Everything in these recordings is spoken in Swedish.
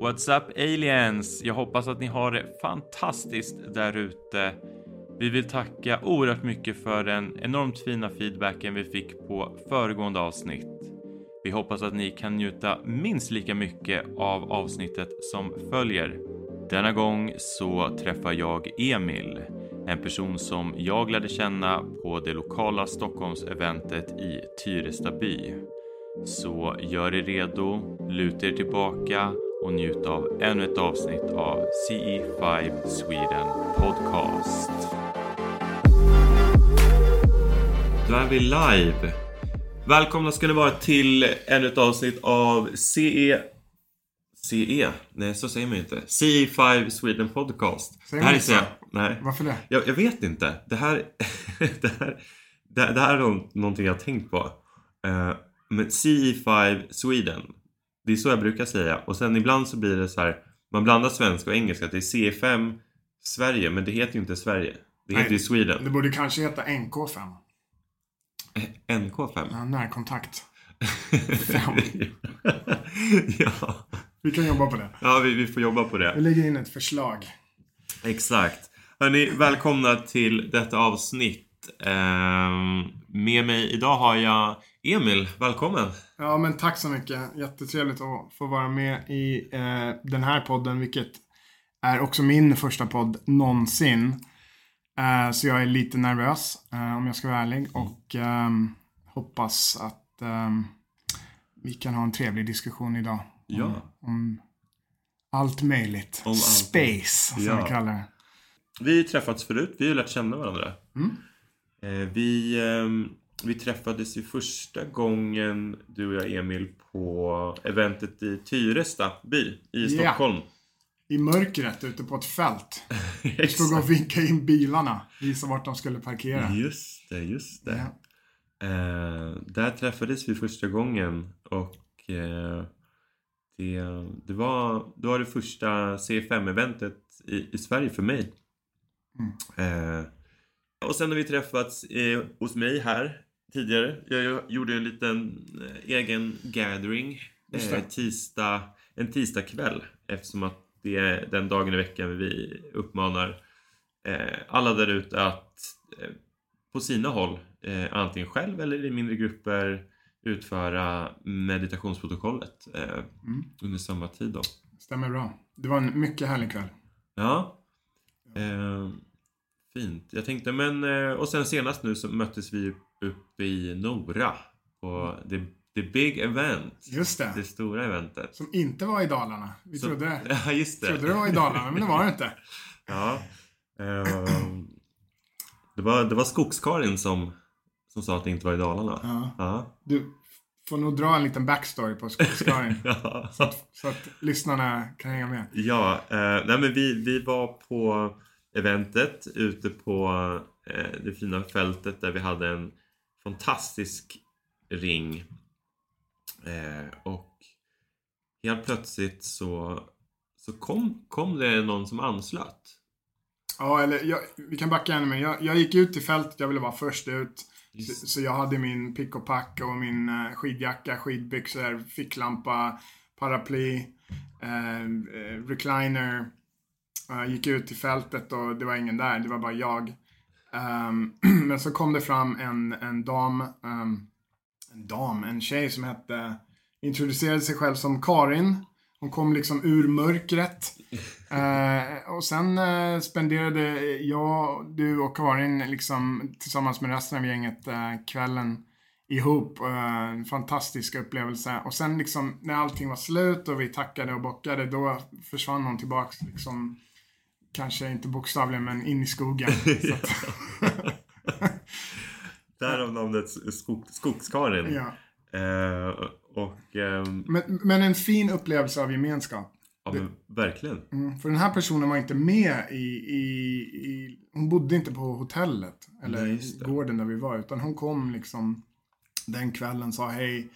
What's up aliens? Jag hoppas att ni har det fantastiskt där ute. Vi vill tacka oerhört mycket för den enormt fina feedbacken vi fick på föregående avsnitt. Vi hoppas att ni kan njuta minst lika mycket av avsnittet som följer. Denna gång så träffar jag Emil, en person som jag lärde känna på det lokala Stockholmseventet i Tyresta by. Så gör er redo, luta er tillbaka och njut av ännu ett avsnitt av CE5 Sweden Podcast. Då är vi live. Välkomna ska ni vara till ännu ett avsnitt av CE... CE? Nej, så säger man ju inte. CE5 Sweden Podcast. Säger det här är så? så... Nej. Varför det? Jag, jag vet inte. Det här, det här, det, det här är nå- någonting jag har tänkt på. Eh, men CE5 Sweden. Det är så jag brukar säga. Och sen ibland så blir det så här. Man blandar svenska och engelska. Det är C5 Sverige. Men det heter ju inte Sverige. Det heter Nej. ju Sweden. Det borde kanske heta NK5. NK5. Ja, närkontakt. ja, Vi kan jobba på det. ja vi, vi får jobba på Vi det. lägger in ett förslag. Exakt. Hörni, välkomna till detta avsnitt. Ehm, med mig idag har jag Emil. Välkommen. Ja, men tack så mycket. Jättetrevligt att få vara med i eh, den här podden, vilket är också min första podd någonsin. Eh, så jag är lite nervös, eh, om jag ska vara ärlig. Och ehm, hoppas att ehm, vi kan ha en trevlig diskussion idag. Om, Ja. om allt möjligt. Om allt. Space, som Ja. vi kallar det. Vi har ju träffats förut. Vi har lärt känna varandra. Mm. Eh, vi, ehm, vi träffades ju första gången, du och jag Emil, på eventet i Tyresta by i. Stockholm. I mörkret ute på ett fält. Vi stod och vinkade in bilarna. Visade vart de skulle parkera. Just det, just det. Ja. Eh, där träffades vi första gången och eh, det, det, var, det var det första C5-eventet i, i Sverige för mig. Eh, och sen har vi träffats eh, hos mig här tidigare. Jag, gjorde en liten eh, egen gathering eh, tisdag, en tisdagkväll eftersom att det är den dagen i veckan vi uppmanar eh, alla där ute att på sina håll, antingen själv eller i mindre grupper, utföra meditationsprotokollet Mm. under samma tid. Då. Stämmer bra. Det var en mycket härlig kväll. Ja. Eh, fint. Jag tänkte, men eh, och sen senast nu så möttes vi uppe i Nora på the, the big event. Just det. Det stora eventet. Som inte var i Dalarna. Vi Så- trodde, Ja, just det. trodde det var i Dalarna, men det var det inte. Ja. Ehm, det, var, det var Skogskarin som, som sa att det inte var i Dalarna. Ja. Ja. Du får nog dra en liten backstory på Skogskarin. Ja. så att lyssnarna kan hänga med. Ja, eh, nej men vi, vi var på eventet ute på eh, det fina fältet där vi hade en fantastisk ring. Eh, och helt plötsligt så, så kom, kom det någon som anslöt. Ja, eller jag, vi kan backa ännu mer. Jag, jag gick ut i fältet, jag ville vara först ut. Så, så jag hade min pick och pack och min eh, skidjacka, skidbyxor, ficklampa, paraply, eh, recliner. Jag gick ut i fältet och det var ingen där, det var bara jag. Ehm, men så kom det fram en, en dam, ehm, en dam, en tjej som hette, introducerade sig själv som Karin. Hon kom liksom ur mörkret. Eh, och sen eh, spenderade jag, du och Karin liksom tillsammans med resten av gänget eh, kvällen ihop. Eh, en fantastisk upplevelse. Och sen liksom när allting var slut och vi tackade och bockade då försvann hon tillbaks liksom Kanske inte bokstavligen men in i skogen. Därav namnet skog, Skogskarin. ja. Eh, och ehm, men, men en fin upplevelse av gemenskap. ja, men, verkligen. Mm, för den här personen var inte med i, i, i... Hon bodde inte på hotellet. Eller Nej, gården där vi var. Utan hon kom liksom den kvällen, sa hej.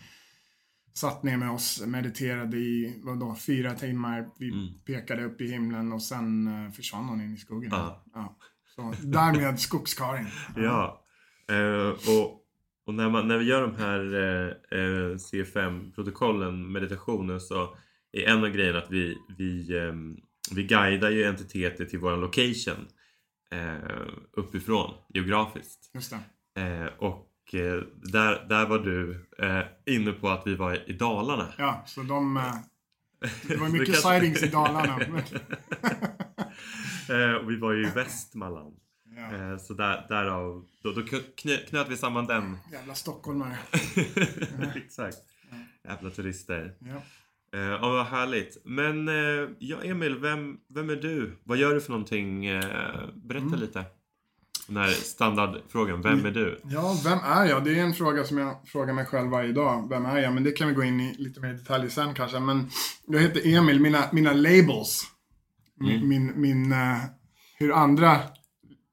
Satt ner med oss, mediterade i, vadå, fyra timmar. Vi Mm. pekade upp i himlen och sen eh, försvann hon in i skogen. Ja. Ja. Så därmed Skogskarin. Ja. Eh, och och när, man, när vi gör de här eh, eh, C5-protokollen, meditationen, så är en av grejerna att vi, vi, ehm, vi guidar ju entiteter till våran location uppifrån geografiskt. Just det. Och där, där var du eh, inne på att vi var i Dalarna. Ja, så de... eh, Det var mycket sightings i Dalarna. Eh, och vi var ju i Västmanland. Ja. Eh, så där, därav, då, då knö- knöt vi samman den. Jävla stockholmare. Exakt. Jävla turister. Ja. Eh, ja, vad härligt. Men eh, ja, Emil, vem, vem är du? Vad gör du för någonting? Eh, berätta Mm. lite. Den här standardfrågan, vem är du? ja, vem är jag? Det är en fråga som jag frågar mig själv varje dag. Vem är jag? Men det kan vi gå in i lite mer detaljer sen kanske. Men jag heter Emil. Mina, mina labels. Min, Mm. min, min eh, hur andra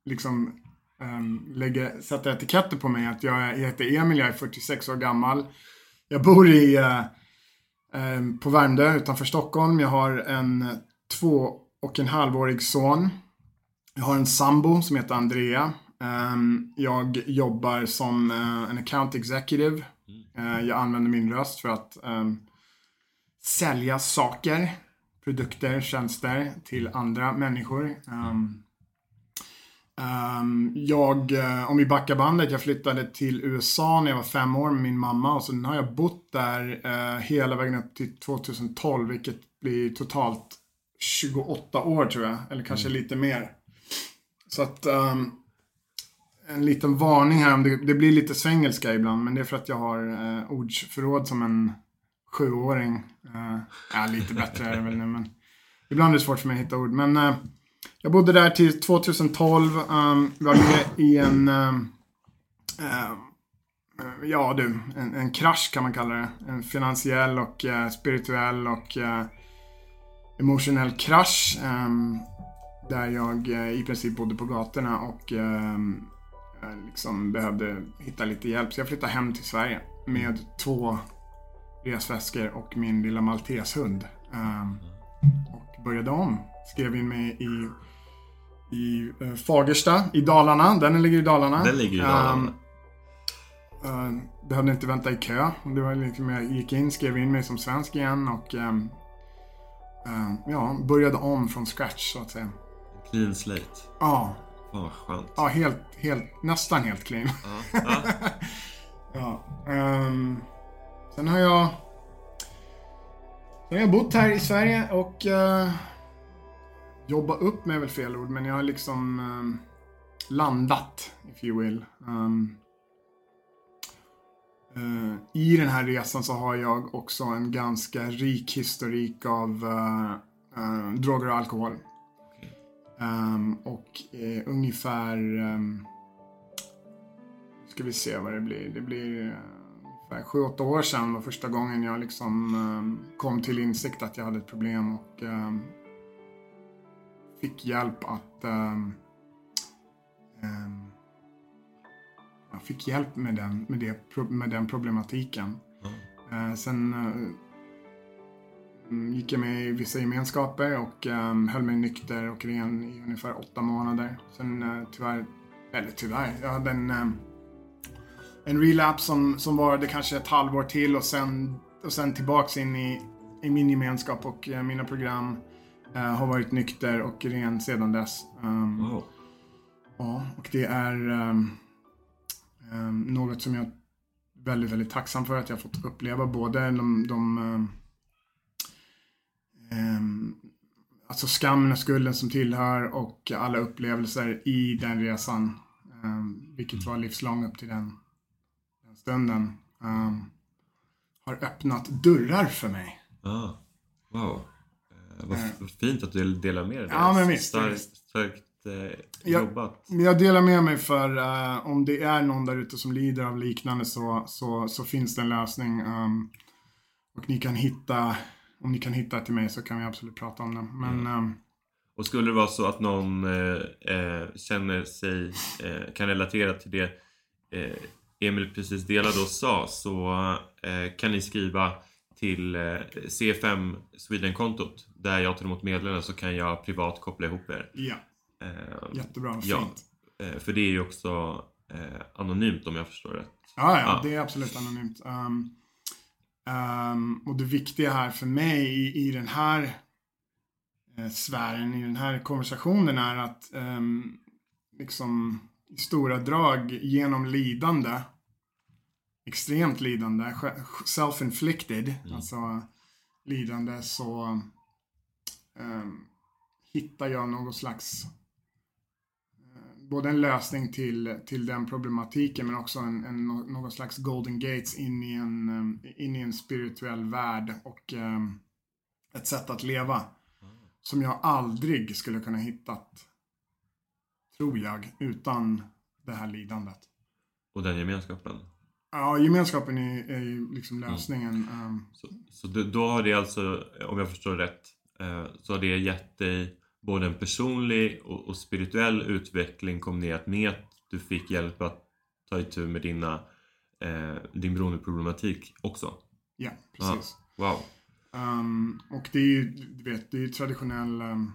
liksom um, lägger, sätter etiketter på mig. Att jag, jag heter Emil, jag är 46 år gammal. Jag bor i, eh, eh, på Värmdö utanför Stockholm. Jag har en två och en halvårig son. Jag har en sambo som heter Andrea. Ehm, jag jobbar som eh, en account executive. Eh, jag använder min röst för att ehm, sälja saker, produkter, tjänster till andra människor. Ehm, ehm, jag, eh, om vi backar bandet, jag flyttade till USA när jag var fem år med min mamma och sen har jag bott där hela vägen upp till 2012, vilket blir totalt 28 år tror jag, eller kanske lite mer. Så att um, en liten varning här, om det, det blir lite svengelska ibland, men det är för att jag har uh, ordsförråd som en sjuåring. Uh, ja, lite bättre är det väl nu, men ibland är det svårt för mig att hitta ord. Men uh, jag bodde där till 2012, um, ehm, var med i en, ehm, uh, ja du, en, en krasch kan man kalla det. En finansiell och eh, spirituell och eh, emotionell krasch. Um, där jag eh, i princip bodde på gatorna och ehm, eh, liksom behövde hitta lite hjälp. Så jag flyttade hem till Sverige med två resväskor och min lilla malteshund. Ehm, och började om. Skrev in mig i, i eh, Fagersta i Dalarna. Den ligger i Dalarna. Den ligger i Dalarna. Eh, behövde inte vänta i kö. Det var liksom, jag gick in, skrev in mig som svensk igen och ehm, ja, började om från scratch så att säga. Clean slate. Ja, Fan vad skönt. ja helt, helt, nästan helt clean. Ja. Ja. Ja. ehm, sen har jag... Sen har jag bott här i Sverige och uh, jobbat upp mig är väl fel ord, men jag har liksom ehm, landat, if you will. Ehm, eh, I den här resan så har jag också en ganska rik historik av eh, eh, droger och alkohol. Ehm, och eh, ungefär ehm, ska vi se vad det blir. Det blir eh, ungefär 7-8 år sedan var första gången jag liksom eh, kom till insikt att jag hade ett problem och eh, fick hjälp att jag fick hjälp med den, med det, med den problematiken. Eh, sen eh, mm, gick jag med i vissa gemenskaper och eh, höll mig nykter och ren i ungefär åtta månader. Sen eh, tyvärr, eller tyvärr, jag hade en eh, en relapse som, som varade kanske ett halvår till och sen, och sen tillbaks in i, i min gemenskap och eh, mina program. Eh, har varit nykter och ren sedan dess. Um, Wow. Ja, och det är ehm, ehm, något som jag är väldigt, väldigt tacksam för att jag fått uppleva. Både de, de ehm, ehm, alltså skammen och skulden som tillhör och alla upplevelser i den resan. Um, vilket var livslång upp till den, den stunden. ehm, har öppnat dörrar för mig. Ah. Wow. Eh, vad, vad fint att du delar med dig. Ja, men visst, Starkt, starkt eh, jobbat. Men Jag delar med mig för eh, om det är någon där ute som lider av liknande så, så, så finns det en lösning. ehm, och ni kan hitta, om ni kan hitta till mig så kan vi absolut prata om det. Men ehm, Och skulle det vara så att någon eh, eh, känner sig, eh, kan relatera till det eh, Emil precis delade och sa så eh, kan ni skriva till eh, C5 Sweden-kontot där jag tar emot meddelanden så kan jag privat koppla ihop er. ja, Eh, jättebra. Ja. Fint. för det är ju också anonymt om jag förstår rätt. Ja, ja, Ja. det är absolut anonymt. Um, Um, och det viktiga här för mig i, i den här eh, sfären, i den här konversationen är att um, liksom i stora drag genom lidande, extremt lidande, self-inflicted, mm. alltså lidande så um, hittar jag någon slags både en lösning till, till den problematiken men också en, en, någon slags golden gates in i en, eh, in i en spirituell värld och um, ett sätt att leva som jag aldrig skulle kunna hittat, tror jag, utan det här lidandet. Och den gemenskapen? Ja, gemenskapen är, är ju liksom mm. lösningen. Mm. Så, så då har det alltså, om jag förstår rätt, eh, så har det gett dig både en personlig och, och spirituell utveckling kombinerat med att du fick hjälp att ta itu med dina, eh, din beroendeproblematik också. Ja, precis. Ah, wow. Um, och det är ju, du vet, det är ju traditionell um,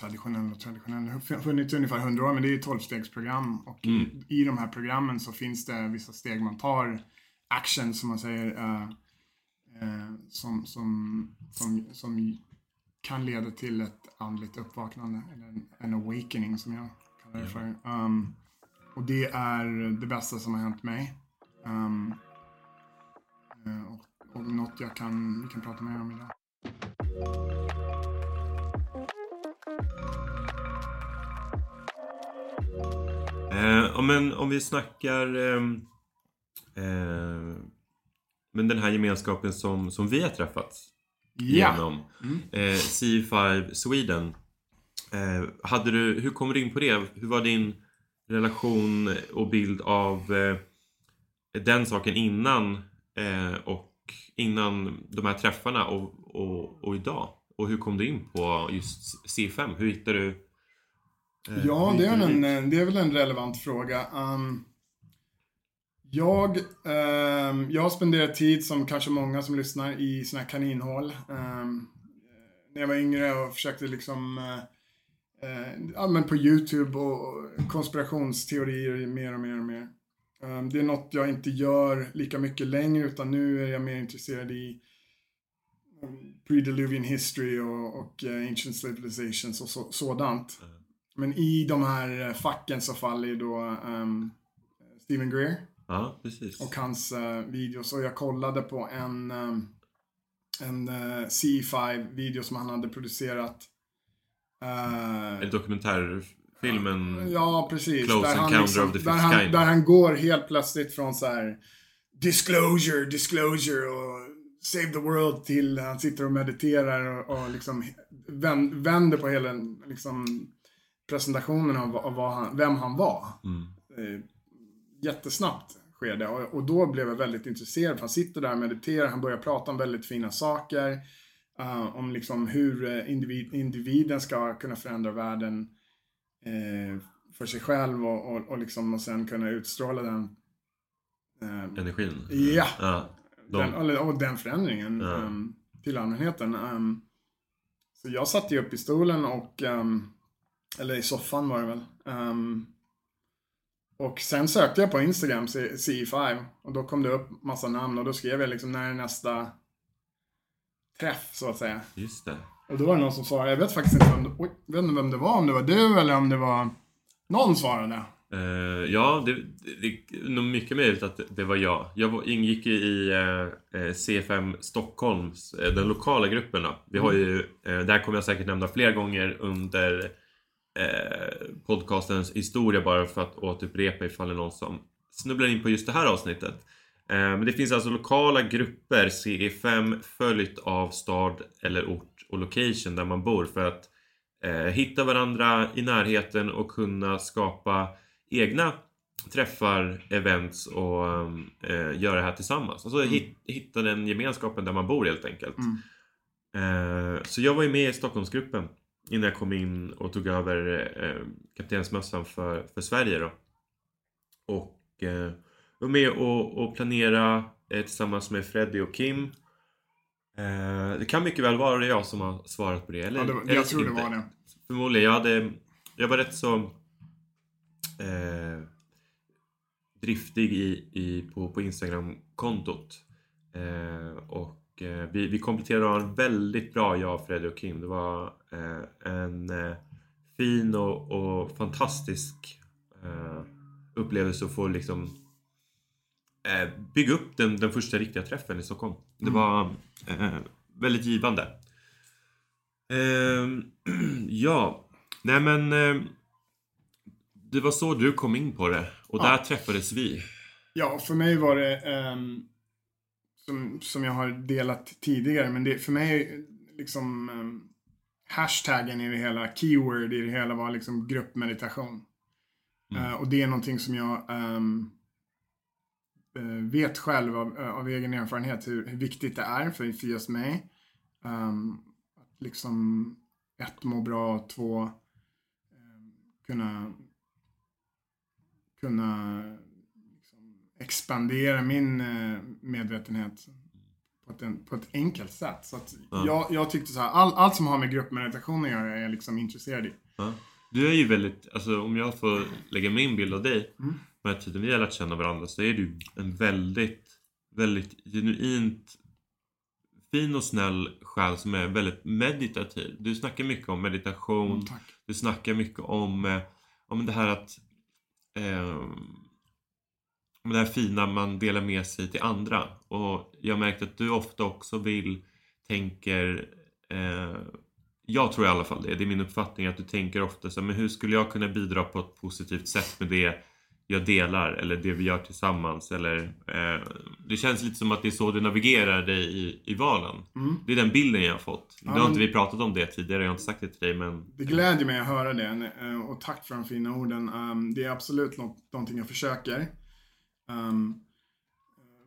traditionell och traditionell. Det har funnits ungefär 100 år men det är ju 12-stegsprogram och mm. i, i de här programmen så finns det vissa steg man tar, action som man säger, uh, uh, som, som, som, som kan leda till ett andligt uppvaknande, eller en, en awakening som jag kallar det för. Um, och det är det bästa som har hänt mig. Um, och, och något jag kan, vi kan prata mer om idag. Eh, men om vi snackar eh, eh, men den här gemenskapen som, som vi har träffats. Genom. Mm. Eh, C5 Sweden. Eh, hade du, hur kom du in på det? Hur var din relation och bild av eh, den saken innan eh, och innan de här träffarna och, och, och, idag? Och hur kom du in på just C5? Hur hittade du eh, Ja, det är, en, det är väl en relevant fråga. Um, jag, eh, jag har spenderat tid, som kanske många som lyssnar, i såna här kaninhål. Eh, när jag var yngre och försökte liksom, eh, ja men på YouTube och konspirationsteorier mer och mer och mer. Eh, det är något jag inte gör lika mycket längre utan nu är jag mer intresserad i ehm, pre-diluvian history och, och uh, ancient civilizations och så, sådant. Mm. Men i de här facken så faller ju då um, Stephen Greer. Ja, precis. Och hans uh, videos. Och jag kollade på en, um, en uh, C5-video som han hade producerat. Uh, en dokumentärfilmen Ja, precis. Close där Encounter liksom, of the Fifth där han, där han går helt plötsligt från så här Disclosure, disclosure och Save the World till han sitter och mediterar och, och liksom vänder på hela liksom, presentationen av, av han, vem han var. Mm. Jättesnabbt skede. Och, och då blev jag väldigt intresserad. Han sitter där och mediterar, han börjar prata om väldigt fina saker. Uh, om liksom hur eh, individ, individen ska kunna förändra världen uh, för sig själv och, och, och, liksom, och sen kunna utstråla den uh, energin. Ja. ja de... den, och den förändringen ja. um, till allmänheten. Um, så jag satt ju upp i stolen och, um, eller i soffan var det väl. Och sen sökte jag på Instagram, CE5, och då kom det upp massa namn och då skrev jag liksom när är nästa träff, så att säga. Just det. Och då var det någon som svarade, jag vet faktiskt inte vem, oj, vet inte vem det var, om det var du eller om det var någon svarade. Uh, ja, det, det, är nog mycket möjligt att det var jag. Jag ingick ju i uh, eh, C5 Stockholms, uh, den lokala gruppen. Då. Vi har ju, det här kommer jag säkert nämna fler gånger under Eh, podcastens historia bara för att återupprepa ifall det är någon som snubblar in på just det här avsnittet. Eh, men det finns alltså lokala grupper, CE5, följt av stad eller ort och location där man bor för att eh, hitta varandra i närheten och kunna skapa egna träffar, events och eh, göra det här tillsammans. Alltså mm. hitta den gemenskapen där man bor helt enkelt. Mm. Eh, så jag var ju med i Stockholmsgruppen innan jag kom in och tog över eh, kaptensmössan för, för Sverige då. Och eh, var med och, och planera eh, tillsammans med Freddy och Kim. Eh, det kan mycket väl vara det jag som har svarat på det. Eller, ja, det jag eller tror inte. det var det. Förmodligen. Jag, hade, jag var rätt så eh, driftig i, i, på, på Instagram-kontot. Eh, och eh, vi, vi kompletterade varandra väldigt bra, jag, Freddy och Kim. Det var eh, en eh, fin och, och fantastisk eh, upplevelse att få liksom eh, bygga upp den, den första riktiga träffen i Stockholm. Det Mm. var eh, väldigt givande. Eh, ja, nej men det var så du kom in på det och Ja. där träffades vi. Ja, för mig var det ehm, som, som jag har delat tidigare, men det, för mig liksom um, hashtaggen i det hela, keyword i det hela var liksom gruppmeditation. Mm. Eh, och det är någonting som jag eh, vet själv av, av egen erfarenhet hur, hur viktigt det är för, för just mig. Ehm, att liksom ett, må bra, två, ehm, kunna kunna expandera min eh, medvetenhet på ett, på ett enkelt sätt. Så Ja. jag, jag tyckte så här, all, allt som har med gruppmeditation att göra är jag liksom intresserad i. Ja. Du är ju väldigt, alltså om jag får lägga min bild av dig Mm. med den tiden vi har lärt känna varandra så är du en väldigt, väldigt genuint fin och snäll själ som är väldigt meditativ. Du snackar mycket om meditation, Mm, du snackar mycket om, eh, om det här att eh, det här fina man delar med sig till andra. Och jag har märkt att du ofta också vill, tänker eh, jag tror i alla fall det, det är min uppfattning att du tänker ofta så men hur skulle jag kunna bidra på ett positivt sätt med det jag delar eller det vi gör tillsammans eller eh, Det känns lite som att det är så du navigerar dig i, i valen. Mm. Det är den bilden jag har fått. Ja, Nu har inte vi pratat om det tidigare, jag har inte sagt det till dig men Det glädjer mig att höra det eh, och tack för de fina orden. Um, Det är absolut något, någonting jag försöker um,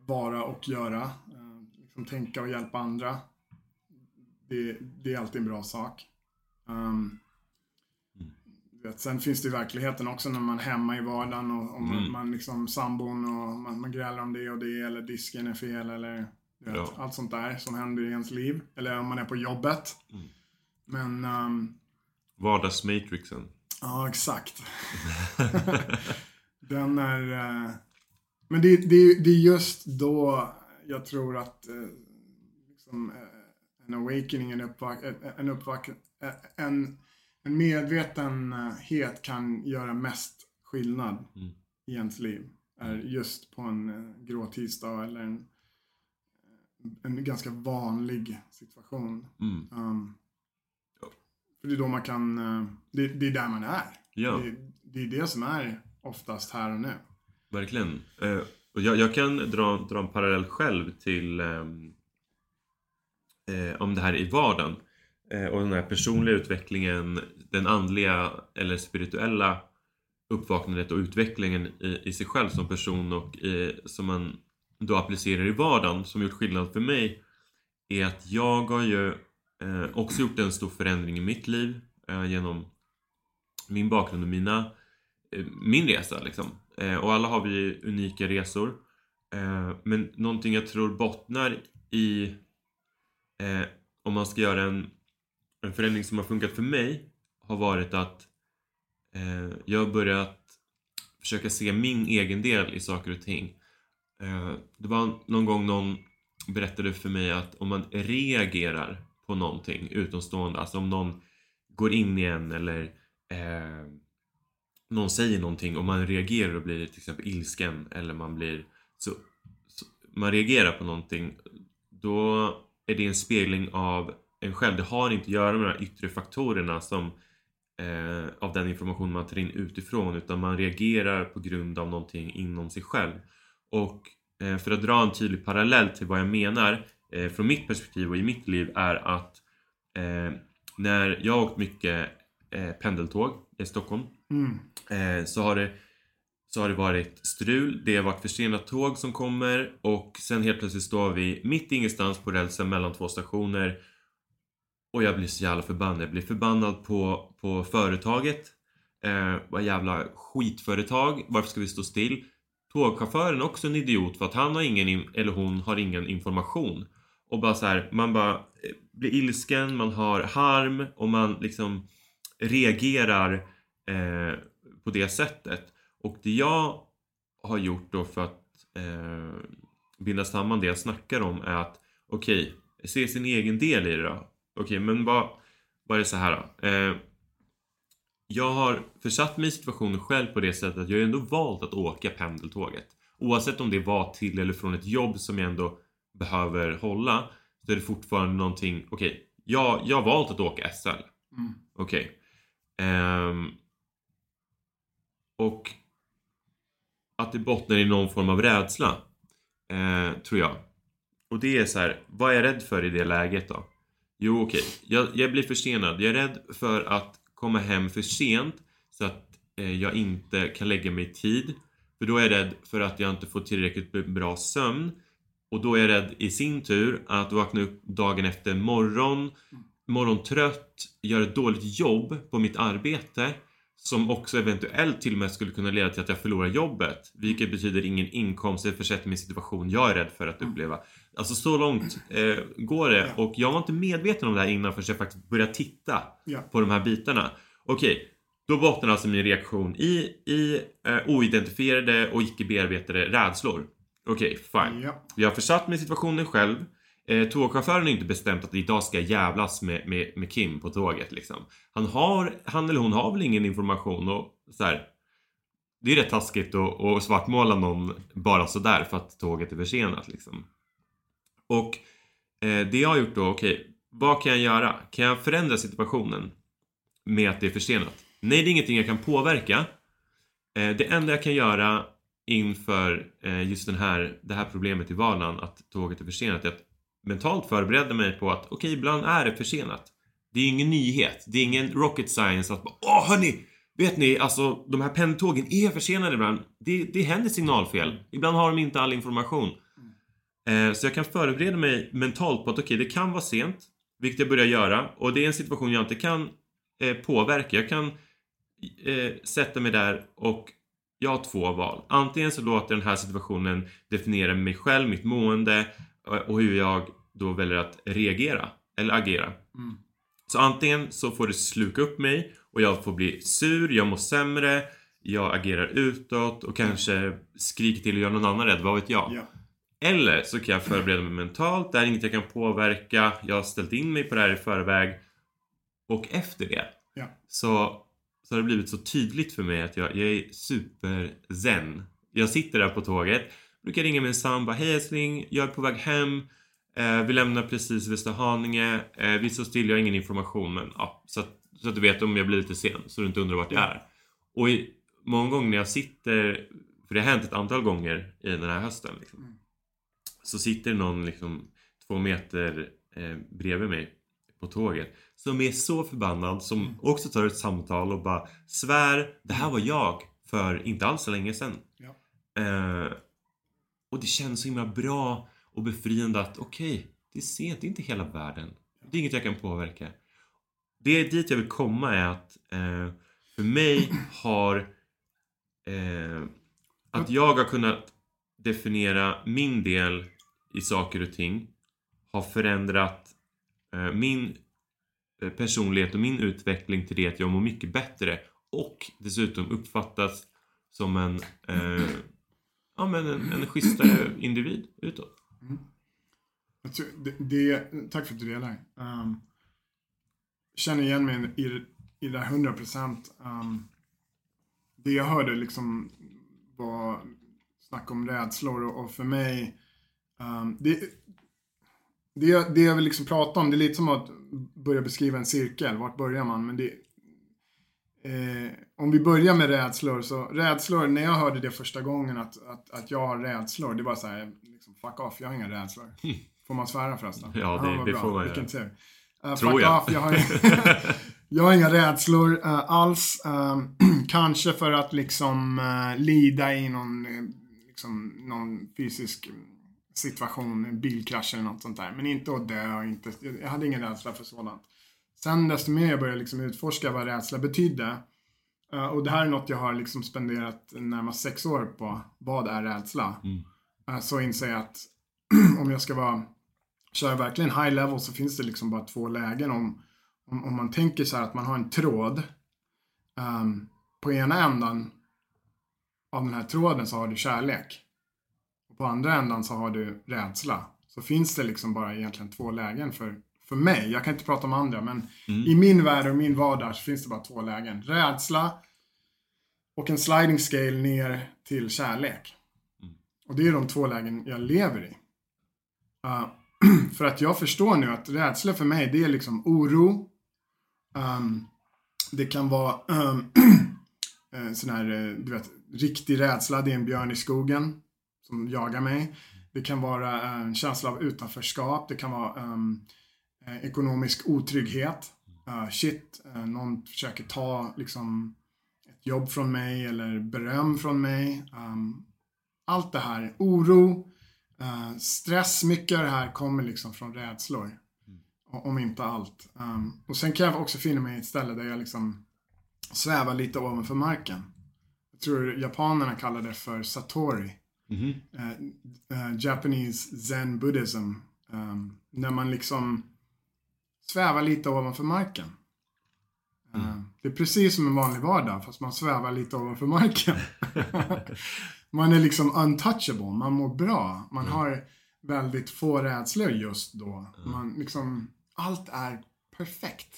vara och göra. Uh, liksom tänka och hjälpa andra. Det, det är alltid en bra sak. Um, vet, sen finns det i verkligheten också när man är hemma i vardagen och, och man, Mm. man liksom sambon och man, man grälar om det och det eller disken är fel eller vet, Ja. allt sånt där som händer i ens liv. Eller om man är på jobbet. Mm. Men um, vardagsmatrixen. Ja, exakt. Den är... eh, Men det, det, det är just då jag tror att eh, liksom, eh, en awakening, en, uppvak en, uppvak eh, en, en medvetenhet kan göra mest skillnad Mm. i ens liv. Är just på en eh, grå tisdag eller en, en ganska vanlig situation. Mm. Um, för det är då man kan, eh, det, det är där man är. Ja. Det, det är det som är oftast här och nu. Verkligen. Eh, och jag, jag kan dra, dra en parallell själv till ehm, eh, om det här i vardagen. Eh, och den här personliga utvecklingen, den andliga eller spirituella uppvaknandet och utvecklingen i, i sig själv som person och i, som man då applicerar i vardagen som gjort skillnad för mig är att jag har ju eh, också gjort en stor förändring i mitt liv eh, genom min bakgrund och mina eh, min resa liksom. Eh, och alla har vi unika resor. Eh, men någonting jag tror bottnar i eh, om man ska göra en, en förändring som har funkat för mig har varit att eh, jag har börjat försöka se min egen del i saker och ting. Eh, det var någon gång någon berättade för mig att om man reagerar på någonting utomstående, alltså om någon går in i en eller eh, någon säger någonting och man reagerar och blir till exempel ilsken eller man blir så, så man reagerar på någonting då är det en spegling av en själv. Det har inte att göra med de här yttre faktorerna som eh, av den information man tar in utifrån utan man reagerar på grund av någonting inom sig själv. Och eh, för att dra en tydlig parallell till vad jag menar eh, från mitt perspektiv och i mitt liv är att eh, när jag har åkt mycket eh, pendeltåg i Stockholm Mm. Eh, så, har det, så har det varit strul, det har varit försenat tåg som kommer och sen helt plötsligt står vi mitt ingenstans på rälsen mellan två stationer och jag blir så jävla förbannad. Jag blir förbannad på, på företaget. Eh, vad jävla skitföretag. Varför ska vi stå still? Tågchauffören är också en idiot för att han har ingen, eller hon har ingen information. Och bara så här, man bara eh, blir ilsken, man har harm och man liksom reagerar eh, på det sättet. Och det jag har gjort då för att eh, binda samman det jag snackar om är att okej, okay, se sin egen del i det då. Okej, okay, men vad, vad är det så här då? Eh, jag har försatt mig i situationen själv på det sättet att jag ändå valt att åka pendeltåget. Oavsett om det var till eller från ett jobb som jag ändå behöver hålla så är det fortfarande någonting, okej, okay, jag, jag har valt att åka SL. Mm. Okej. Okay. Um, ehm, och att det bottnar i någon form av rädsla. Eh, tror jag. Och det är så här, vad är jag rädd för i det läget då? Jo okej, okay. jag, jag, blir försenad. Jag är rädd för att komma hem för sent så att eh, jag inte kan lägga mig i tid. För då är jag rädd för att jag inte får tillräckligt bra sömn. Och då är jag rädd i sin tur att vakna upp dagen efter morgon, morgontrött, göra ett dåligt jobb på mitt arbete som också eventuellt till och med skulle kunna leda till att jag förlorar jobbet. Vilket betyder ingen inkomst, det försätter en situation jag är rädd för att uppleva. Alltså så långt eh, går det och jag var inte medveten om det här innan förrän jag faktiskt började titta ja. på de här bitarna. Okej, då bottnar alltså min reaktion i, i eh, oidentifierade och icke bearbetade rädslor. Okej, fine. Ja. Jag har försatt mig i situationen själv. Eh, tågchauffören har inte bestämt att idag ska jag jävlas med, med, med Kim på tåget liksom. Han har, han eller hon har väl ingen information och så här, Det är rätt taskigt att, svartmåla någon bara sådär för att tåget är försenat liksom. Och eh, det jag har gjort då, okej, okay, vad kan jag göra? Kan jag förändra situationen med att det är försenat? Nej, det är ingenting jag kan påverka. Eh, det enda jag kan göra inför eh, just den här, det här problemet i vardagen, att tåget är försenat, är att mentalt förbereda mig på att okej, okay, ibland är det försenat. Det är ingen nyhet. Det är ingen rocket science att bara åh hörni! Vet ni, alltså de här pendeltågen är försenade ibland. Det, det händer signalfel. Ibland har de inte all information. Eh, så jag kan förbereda mig mentalt på att okej, okay, det kan vara sent. Vilket jag börjar göra. Och det är en situation jag inte kan eh, påverka. Jag kan eh, sätta mig där och jag har två val. Antingen så låter den här situationen definiera mig själv, mitt mående och hur jag då väljer att reagera eller agera. Mm. Så antingen så får det sluka upp mig och jag får bli sur, jag mår sämre, jag agerar utåt och kanske skriker till och gör någon annan rädd, vad vet jag. Ja. Eller så kan jag förbereda mig mentalt, det är inget jag kan påverka, jag har ställt in mig på det här i förväg. Och efter det ja. så så har det blivit så tydligt för mig att jag, jag är super zen. Jag sitter där på tåget, brukar ringa min sambo, hej älskling, jag är på väg hem. Eh, vi lämnar precis Västerhaninge. Eh, vi står still, jag har ingen information men ja, så, att, så att du vet om jag blir lite sen så du inte undrar vart jag är. Och i, många gånger när jag sitter, för det har hänt ett antal gånger i den här hösten liksom, mm. Så sitter någon liksom två meter eh, bredvid mig på tåget som är så förbannad som mm. också tar ett samtal och bara svär det här var jag för inte alls så länge sedan. Ja. Eh, och det känns så himla bra och befriande att okej, okay, det är sent, det är inte hela världen. Det är inget jag kan påverka. Det dit jag vill komma är att eh, för mig har eh, att jag har kunnat definiera min del i saker och ting har förändrat eh, min eh, personlighet och min utveckling till det att jag mår mycket bättre och dessutom uppfattas som en, eh, ja, men en, en schysstare individ utåt. Mm. Det, det, tack för att du delar. Um, känner igen mig i, i det här 100 procent. Um, det jag hörde liksom var snack om rädslor och, och för mig um, det, det, det jag vill liksom prata om, det är lite som att börja beskriva en cirkel. Vart börjar man? Men det, eh, om vi börjar med rädslor, så rädslor, när jag hörde det första gången att, att, att jag har rädslor, det var så här, liksom, fuck off, jag har inga rädslor. Får man svära förresten? Ja, det, ja, det får man Vilken tur. Uh, Tror jag. Off, jag, har, jag har inga rädslor uh, alls. Uh, kanske för att liksom lida i någon, liksom, någon fysisk situation, en bilkrasch eller något sånt där. Men inte att dö, inte, jag hade ingen rädsla för sådant. Sen desto mer jag började liksom utforska vad rädsla betydde. Uh, och det här är något jag har liksom spenderat närmast sex år på. Vad är rädsla? Mm. Uh, så inser jag att om jag ska vara, köra verkligen high level så finns det liksom bara två lägen. Om, om, om man tänker så här att man har en tråd. Um, på ena ändan av den här tråden så har du kärlek. och på andra ändan så har du rädsla. Så finns det liksom bara egentligen två lägen för, för mig. Jag kan inte prata om andra, men Mm. i min värld och min vardag så finns det bara två lägen. Rädsla och en sliding scale ner till kärlek. Mm. Och det är de två lägen jag lever i. Uh, för att jag förstår nu att rädsla för mig, det är liksom oro. Um, det kan vara um, eh, sån här, eh, du vet, riktig rädsla. Det är en björn i skogen som jagar mig. Det kan vara eh, en känsla av utanförskap. Det kan vara um, ekonomisk otrygghet. Uh, shit, eh, någon försöker ta liksom ett jobb från mig eller beröm från mig. Um, allt det här, oro, eh, stress, mycket av det här kommer liksom från rädslor. O- Om inte allt. Um, och sen kan jag också finna mig i ett ställe där jag liksom svävar lite ovanför marken. Jag tror japanerna kallar det för satori. Eh, eh, Japanese zen buddhism. Um, när man liksom svävar lite ovanför marken. Eh, Det är precis som en vanlig vardag fast man svävar lite ovanför marken. man är liksom untouchable, man mår bra. Man har väldigt få rädslor just då. Man liksom, allt är perfekt.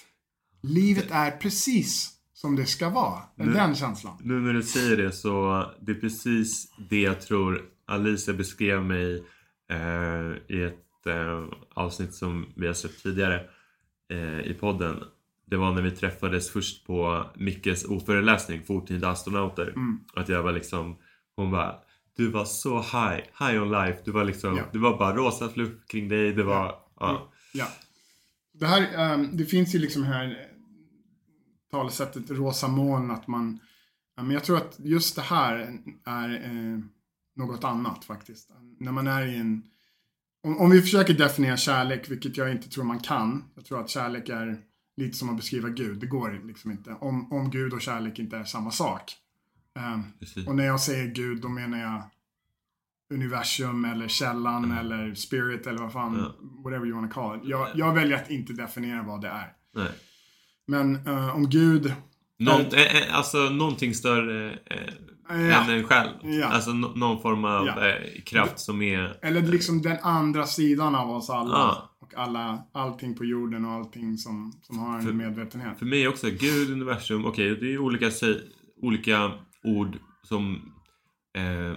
Livet är precis som det ska vara. Nu- Den känslan. Nu när du säger det så det är precis det jag tror Alicia beskrev mig eh, i ett eh, avsnitt som vi har sett tidigare i podden. Det var när vi träffades först på Mickes ordföreläsning, Fortida astronauter. Mm. Att jag var liksom, hon bara Du var så high, high on life. Du var liksom, Ja. det var bara rosa fluff kring dig. Det var, Ja. ja. Ja. Det här, ehm, det finns ju liksom här eh, talesättet rosa moln att man, men jag tror att just det här är eh, något annat faktiskt. När man är i en, om, om vi försöker definiera kärlek, vilket jag inte tror man kan. Jag tror att kärlek är lite som att beskriva Gud. Det går liksom inte. Om, om Gud och kärlek inte är samma sak. Precis. och när jag säger Gud, då menar jag universum eller källan eller spirit eller vad fan, Ja. whatever you wanna call it. Jag, jag väljer att inte definiera vad det är. Nej. Men eh, om Gud, Något, eh, eh, alltså någonting större eh, Ja. än en själv. Ja. Alltså no, någon form av Ja. eh, kraft som är... eller liksom den andra sidan av oss alla. Ja. Och alla, allting på jorden och allting som, som har en För- medvetenhet. För mig också, Gud, universum, okej det är olika, olika ord som eh,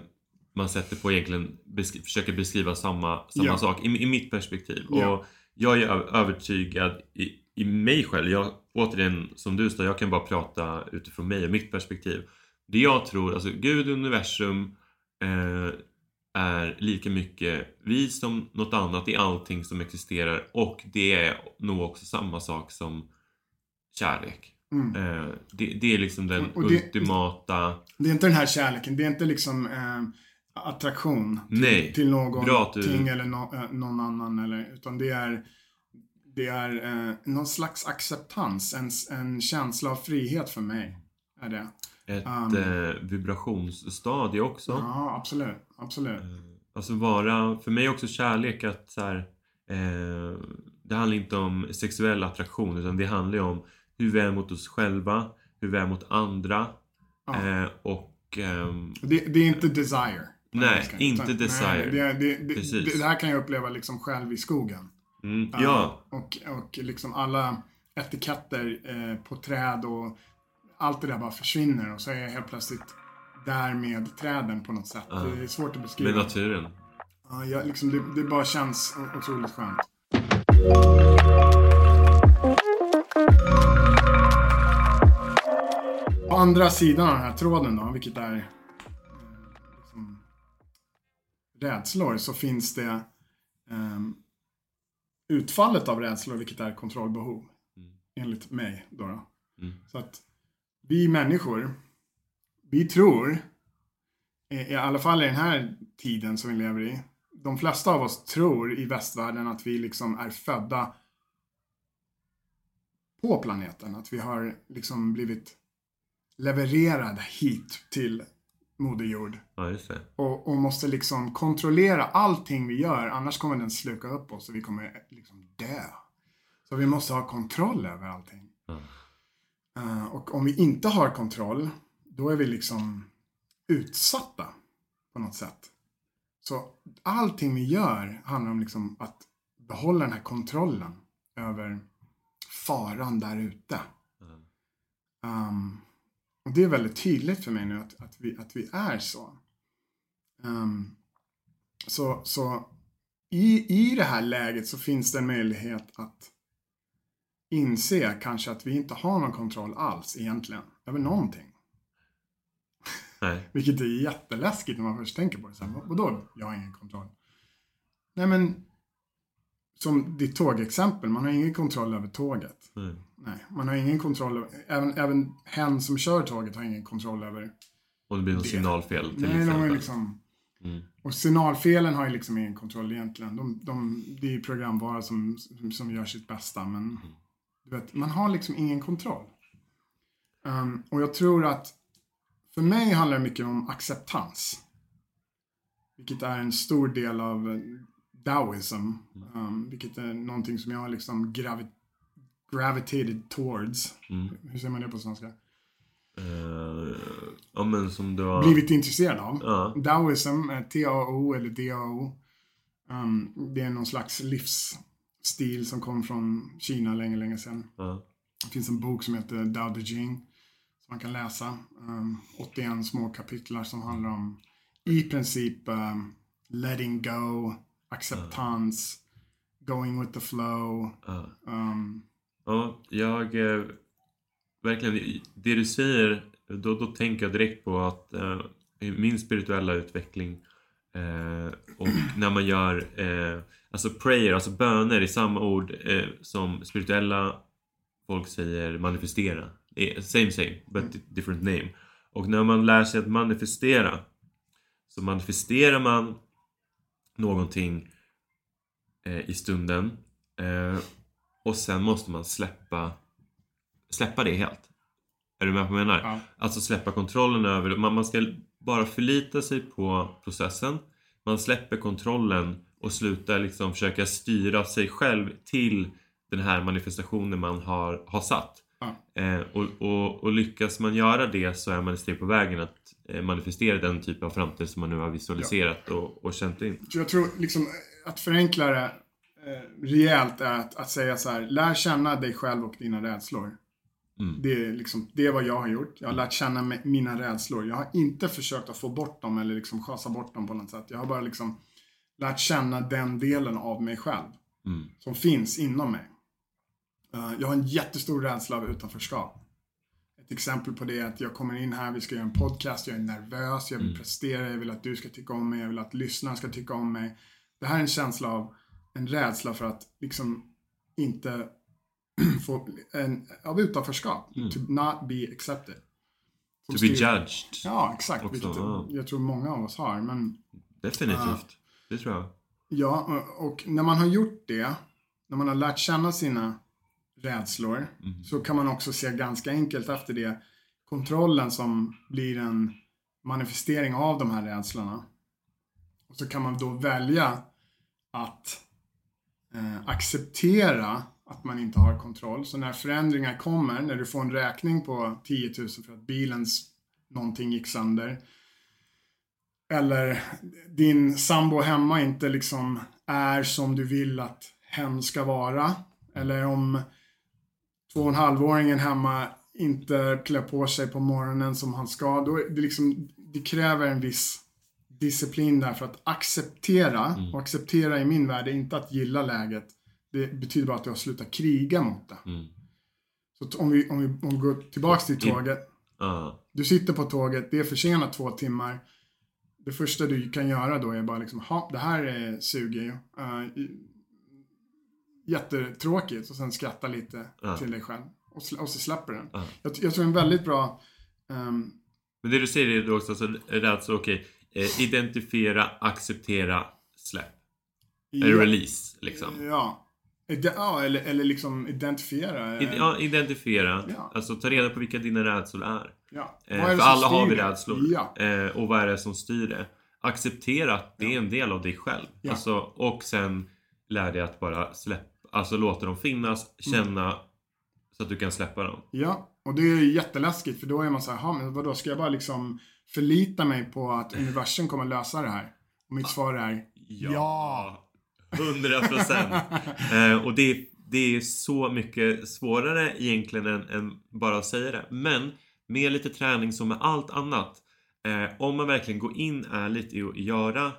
man sätter på egentligen, besk- försöker beskriva samma, samma sak i, i mitt perspektiv. Och jag är övertygad i, i mig själv, jag, återigen som du sa, jag kan bara prata utifrån mig och mitt perspektiv. Det jag tror, alltså Gud, universum eh, är lika mycket vi som något annat i allting som existerar och det är nog också samma sak som kärlek. Mm. Eh, det, det är liksom den Och det- ultimata... Det är inte den här kärleken, det är inte liksom eh, attraktion till, Nej. till någonting du- eller no, eh, någon annan. Eller, utan det är, det är eh, någon slags acceptans, en, en känsla av frihet för mig. Är det. Ett Um. eh, vibrationsstadie också. Ja, absolut. absolut. Eh, Alltså vara, för mig också kärlek att så här, eh, det handlar inte om sexuell attraktion utan det handlar ju om hur vi är mot oss själva, hur vi är mot andra Ja. eh, och ehm, Det, det är inte desire. Nej, inte desire. Nej, det här kan jag uppleva liksom själv i skogen. Mm, Ja, ja, Och, och liksom alla etiketter eh, på träd och allt det där bara försvinner och så är jag helt plötsligt där med träden på något sätt. Ja. Det är svårt att beskriva. med naturen. Ja, jag, liksom, det, det bara känns otroligt skönt. På andra sidan av den här tråden då, vilket är eh, liksom, rädslor, så finns det ehm, utfallet av rädslor, vilket är kontrollbehov. Mm. Enligt mig då. då. Mm. Så att vi människor, vi tror, i, alla fall i den här tiden som vi lever i, de flesta av oss tror i västvärlden att vi liksom är födda på planeten. Att vi har liksom blivit levererade hit till Moder Jord. Ja, just det. Och, och måste liksom kontrollera allting vi gör, annars kommer den sluka upp oss och vi kommer liksom dö. Så vi måste ha kontroll över allting. Ja. Eh, och om vi inte har kontroll, då är vi liksom utsatta på något sätt. Så allting vi gör handlar om liksom att behålla den här kontrollen över faran där ute. Mm. Um, och det är väldigt tydligt för mig nu att, att, vi, att vi är så. Um, så så i, i det här läget så finns det en möjlighet att inse kanske att vi inte har någon kontroll alls egentligen över någonting. Nej. Vilket är jätteläskigt när man först tänker på det. Så här, "Vad- vadå, jag har ingen kontroll? Nej men, som ditt tågexempel, man har ingen kontroll över tåget. Nej. Nej, man har ingen kontroll även, även hen som kör tåget har ingen kontroll över. Om det blir något Det- signalfel till Nej, de exempel. ju liksom, Mm. och signalfelen har ju liksom ingen kontroll egentligen. De, de, det är ju programvara som, som, gör sitt bästa, men du vet, man har liksom ingen kontroll. Um, och jag tror att för mig handlar det mycket om acceptans. Vilket är en stor del av Taoism. Um, vilket är någonting som jag har liksom gravi- gravitated towards. Mm. Hur säger man det på svenska? Eh, ja men som du har... Blivit intresserad av. Ja. Taoism, T-A-O eller D-A-O. Um, det är någon slags livsstil som kom från Kina länge, länge sedan. Ja. Det finns en bok som heter Dao De Jing. Som man kan läsa. Um, 81 små kapitlar som handlar om i princip um, letting go, acceptans, going with the flow. Ja. Um, Ja, jag... Eh, verkligen, det du säger, då, då tänker jag direkt på att eh, min spirituella utveckling eh, och när man gör eh, alltså prayer, alltså böner i samma ord eh, som spirituella folk säger manifestera. Eh, Same same, but different name. Och när man lär sig att manifestera så manifesterar man någonting eh, i stunden eh, och sen måste man släppa släppa det helt. Är du med på vad jag menar? ja. Alltså släppa kontrollen över det. Man, man ska bara förlita sig på processen. Man släpper kontrollen och slutar liksom försöka styra sig själv till den här manifestationen man har, har satt. Ja. Eh, och, och, och lyckas man göra det så är man ett steg på vägen att manifestera den typ av framtid som man nu har visualiserat och, och känt in. Jag tror liksom att förenkla det eh, rejält är att, att säga så här, lär känna dig själv och dina rädslor. Mm. Det, är liksom, det är vad jag har gjort. Jag har lärt känna mina rädslor. Jag har inte försökt att få bort dem eller liksom schasa bort dem på något sätt. Jag har bara liksom lärt känna den delen av mig själv Mm. som finns inom mig. Eh, jag har en jättestor rädsla av utanförskap. Ett exempel på det är att jag kommer in här, vi ska göra en podcast, jag är nervös, jag vill prestera, jag vill att du ska tycka om mig, jag vill att lyssnarna ska tycka om mig. Det här är en känsla av, en rädsla för att liksom inte få, en, av utanförskap. To not be accepted. Som To be judged. Ja, exakt. också, vilket ja. jag tror många av oss har. Men Definitivt. Det tror jag. Ja, och- och när man har gjort det, när man har lärt känna sina rädslor, så kan man också se ganska enkelt efter det kontrollen som blir en manifestering av de här rädslorna. Och så kan man då välja att eh, acceptera att man inte har kontroll. Så när förändringar kommer, när du får en räkning på 10 000 för att bilens någonting gick sönder, eller din sambo hemma inte liksom är som du vill att hen ska vara. Eller om två och en halvåringen hemma inte klär på sig på morgonen som han ska. Då det, liksom, det kräver en viss disciplin där för att acceptera. Och acceptera i min värld är inte att gilla läget. Det betyder bara att du har slutat kriga mot det. Mm. Så om vi, om vi, om vi går tillbaks till tåget. Ja. Du sitter på tåget, det är försenat två timmar. Det första du kan göra då är bara liksom, ha, det här är suger ju. Uh, jättetråkigt och sen skratta lite Ja. till dig själv. Och, sl- och så släpper den. Ja. Jag, jag tror en väldigt bra ehm, Men det du säger är också alltså, rädsla, okej. eh, identifiera, acceptera, släpp. Ja, release, liksom. Ja. Ja, eller, eller liksom identifiera. eh, Id- ja, identifiera. Ja. Alltså ta reda på vilka dina rädslor är. ja. Eh, är det för alla har vi det? rädslor. Ja. Eh, och vad är det som styr det? Acceptera att det är en del av dig själv. Alltså, och sen lär dig att bara släppa. Alltså låta dem finnas, Mm. känna. Så att du kan släppa dem. Ja, och det är jätteläskigt för då är man så här, "Ha, men vadå, ska jag bara liksom förlita mig på att universum kommer lösa det här? Och mitt svar är ja. 100 procent. eh, och det, det är så mycket svårare egentligen än, än, bara att säga det. Men med lite träning som med allt annat. Eh, om man verkligen går in ärligt i att göra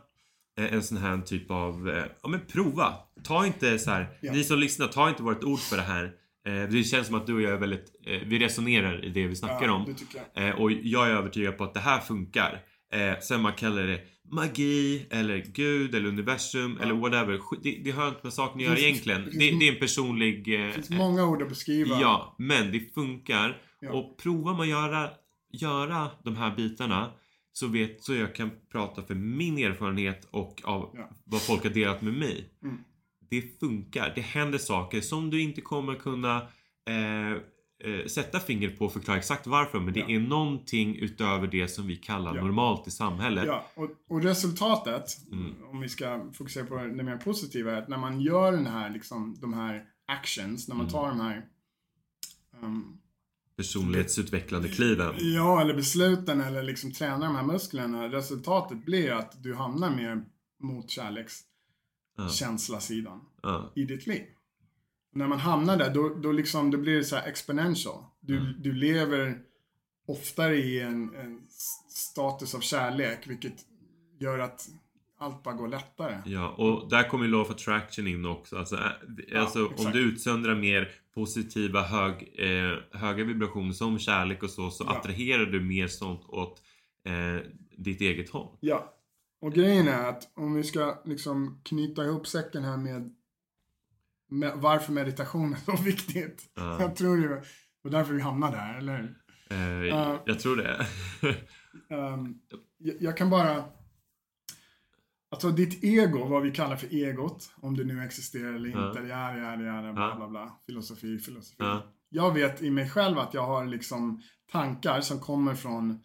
en sån här typ av, eh, ja men prova. Ta inte så här, Ja. ni som lyssnar, ta inte vårt ord för det här. Eh, det känns som att du och jag är väldigt, eh, vi resonerar i det vi snackar Ja, om. jag. Eh, och jag är övertygad på att det här funkar. Eh, sen man kallar det magi eller gud eller universum eller whatever. Det, det har inte med saken att göra egentligen. det Det, det är en personlig... Det Eh, finns många ord att beskriva. ja, men det funkar. Ja. Och provar man göra, göra de här bitarna så vet så jag kan prata för min erfarenhet och av Ja. vad folk har delat med mig. Mm. Det funkar. Det händer saker som du inte kommer kunna eh, eh, sätta finger på och förklara exakt varför. Men det Ja. är någonting utöver det som vi kallar Ja. normalt i samhället. Ja, och, och resultatet, Mm. om vi ska fokusera på det mer positiva, är att när man gör den här, liksom, de här actions, när man Mm. tar de här um, Personlighetsutvecklande kliven. Ja, eller besluten eller liksom tränar de här musklerna. Resultatet blir att du hamnar mer mot kärlekskänsla-sidan Ja. i ditt liv. När man hamnar där, då, då, liksom, då blir det så här exponential. Du, Mm. du lever oftare i en, en status av kärlek, vilket gör att allt bara går lättare. Ja, och där kommer ju Law of Attraction in också. Alltså, äh, Ja, alltså om du utsöndrar mer positiva, hög, eh, höga vibrationer som kärlek och så, så Ja. attraherar du mer sånt åt eh, ditt eget håll. Ja. Och grejen är att om vi ska liksom knyta ihop säcken här med, med varför meditation är så viktigt. Ja. Jag tror det var därför vi hamnade där, eller hur? Eh, Ja. Jag tror det. Ehm, jag, jag kan bara... Alltså ditt ego, vad vi kallar för egot, om det nu existerar eller inte, ja, ja, ja, bla, Ja. bla, bla, filosofi, filosofi. Ja. Jag vet i mig själv att jag har liksom tankar som kommer från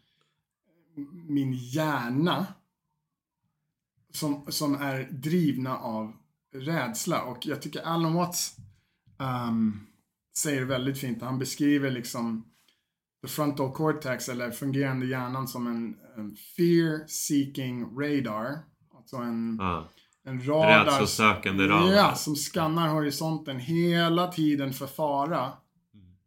min hjärna som, som är drivna av rädsla och jag tycker Alan Watts ehm, säger väldigt fint. Han beskriver liksom the frontal cortex eller fungerande hjärnan som en, en fear seeking radar. Alltså en, Ja. en radar. Rädslosökande radar. Ja, som skannar horisonten hela tiden för fara.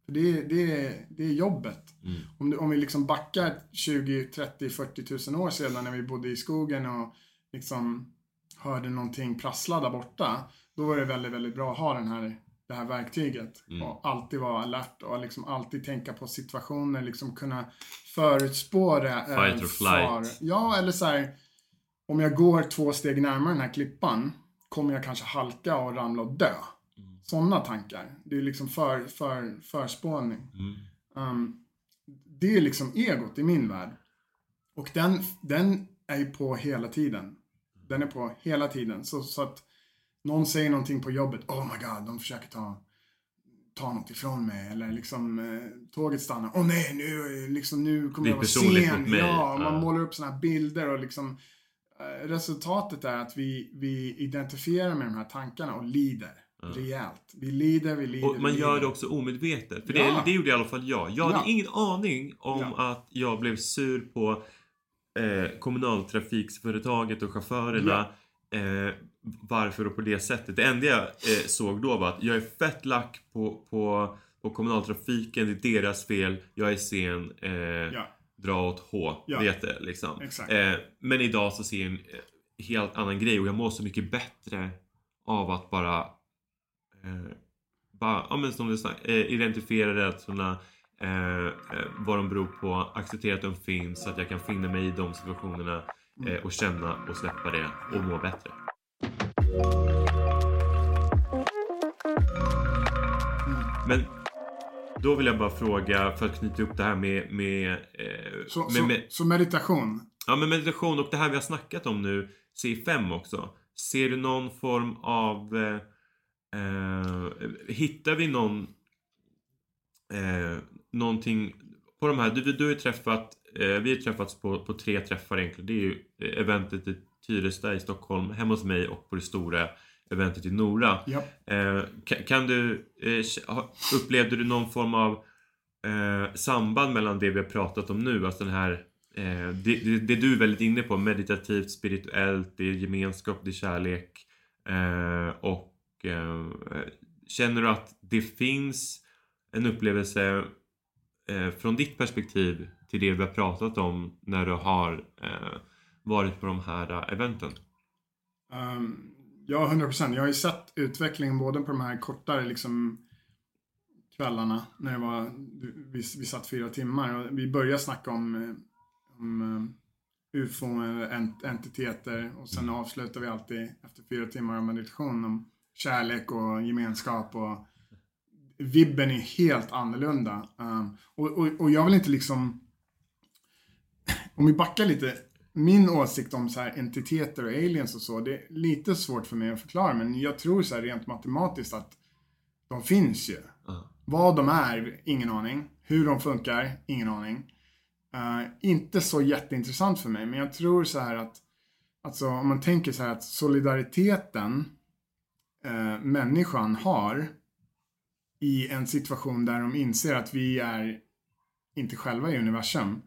Det, är- det, det är jobbet. Mm. Om, du, om vi liksom backar 20, 30, 40 tusen år sedan när vi bodde i skogen och liksom hörde någonting prassla där borta. Då var det väldigt, väldigt bra att ha den här, det här verktyget. Mm. Och alltid vara alert och liksom alltid tänka på situationer, liksom kunna förutspå det. Fight or flight. far- Ja, eller så här. Om jag går två steg närmare den här klippan kommer jag kanske halka och ramla och dö. Mm. Sådana tankar. Det är liksom för, för, förspåning. Mm. Um, det är liksom egot i min värld. Och den, den är ju på hela tiden. Den är på hela tiden. Så, så att någon säger någonting på jobbet. Oh my god, de försöker ta, ta något ifrån mig. Eller liksom eh, tåget stannar. Åh oh, nej, nu, liksom, nu kommer jag vara sen. Ja, man målar upp sådana här bilder och liksom resultatet är att vi, vi identifierar med de här tankarna och lider. Rejält. Vi lider, vi lider, Och man vi gör lider. det också omedvetet. För Ja. det, det gjorde i alla fall jag. Jag hade Ja. ingen aning om Ja. att jag blev sur på eh, kommunaltrafiksföretaget och chaufförerna. Eh, varför och på det sättet. Det enda jag eh, såg då var att jag är fett lack på, på, på kommunaltrafiken. Det är deras fel. Jag är sen. Eh. Dra åt H. Ja. Liksom. Eh, men idag så ser jag en eh, helt annan grej och jag mår så mycket bättre av att bara eh, bara, ja men som du sa, eh, identifiera rädslorna, eh, eh, vad de beror på, acceptera att de finns så att jag kan finna mig i de situationerna eh, och känna och släppa det och må bättre. Men då vill jag bara fråga för att knyta upp det här med, med, eh, Så, med, så, med så meditation. Ja men meditation och det här vi har snackat om nu, C5 också. Ser du någon form av... Eh, eh, hittar vi någon... Eh, någonting på de här, du, du har ju träffat, eh, vi har träffats på, på tre träffar egentligen. Det är ju eventet i Tyresta i Stockholm, hemma hos mig och på det stora eventet i Nora. Ja. Eh, kan, kan du, eh, upplevde du någon form av eh, samband mellan det vi har pratat om nu, alltså den här eh, det, det, det du är väldigt inne på, meditativt, spirituellt, det är gemenskap, det är kärlek. Eh, och eh, känner du att det finns en upplevelse från ditt perspektiv till det vi har pratat om när du har varit på de här eventen? Um, ja, 100 procent. Jag har ju sett utvecklingen både på de här kortare liksom kvällarna när det var, vi, vi satt fyra timmar och vi började snacka om, eh, om eh, ufo-entiteter och sen avslutar vi alltid efter fyra timmar av meditation om kärlek och gemenskap och vibben är helt annorlunda. Um, och, och, och jag vill inte liksom, om vi backar lite, min åsikt om så här entiteter och aliens och så, det är lite svårt för mig att förklara, men jag tror så här rent matematiskt att de finns ju. Uh. Vad de är, ingen aning. Hur de funkar, ingen aning. Uh, inte så jätteintressant för mig, men jag tror så här att, alltså om man tänker så här att solidariteten uh, människan har i en situation där de inser att vi är inte själva i universum,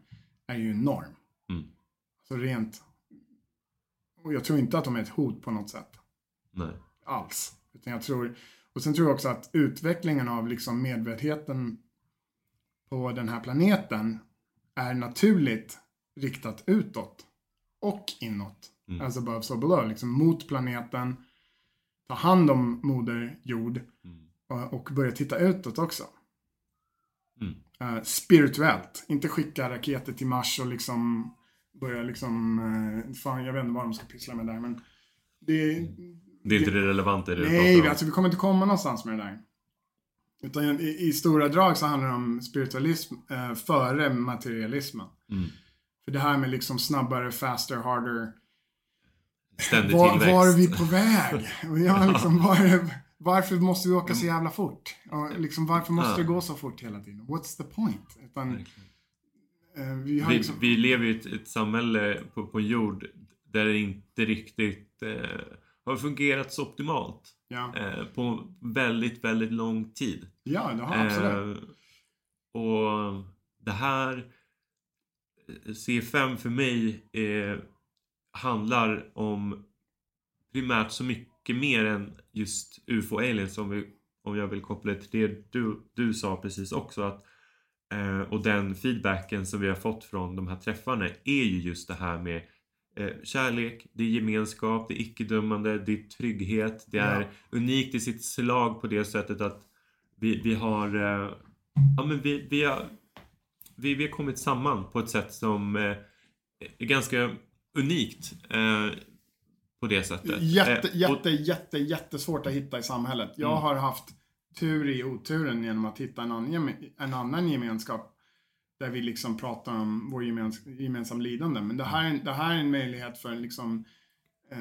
är ju enorm. Så rent... Och jag tror inte att de är ett hot på något sätt. Nej. Alls. Utan jag tror... Och sen tror jag också att utvecklingen av liksom medvetenheten på den här planeten är naturligt riktat utåt och inåt. Mm. As above so below. Liksom mot planeten, ta hand om moder jord Mm. och, börja titta utåt också. Mm. Eh, spirituellt. Inte skicka raketer till Mars och liksom börja liksom, uh, fan jag vet inte vad de ska pyssla med där men det, Det är inte det relevanta i det Nej, om. alltså vi kommer inte komma någonstans med det där. Utan i, i stora drag så handlar det om spiritualism eh, före materialismen. Mm. För det här med liksom snabbare, faster, harder. Ständig Var, tillväxt. var är vi på väg? Jag liksom, var är, varför måste vi åka så jävla fort? Och liksom, varför måste Ja. det gå så fort hela tiden? What's the point? Utan, Verkligen. Eh, vi Vi, liksom... vi lever i ett, ett samhälle på, på jord där det inte riktigt eh, har fungerat så optimalt Ja, eh, på väldigt, väldigt lång tid. ja det har absolut. Eh, och det här C5 för mig eh, handlar om primärt så mycket mer än just UFO aliens om, vi, om jag vill koppla till det du, du sa precis också att eh, och den feedbacken som vi har fått från de här träffarna är ju just det här med eh, kärlek, det är gemenskap, det är icke-dömande, det är trygghet, det är Ja. unikt i sitt slag på det sättet att vi, vi har eh, ja men vi, vi har vi, vi har kommit samman på ett sätt som eh, är ganska unikt eh, på det sättet. Jätte, Eh, och- jätte, jätte, jättesvårt att hitta i samhället. Jag Mm. har haft tur i oturen genom att hitta en annan, en annan gemenskap där vi liksom pratar om vår gemens, gemensam lidande. Men det här, är en- det här är en möjlighet för liksom eh,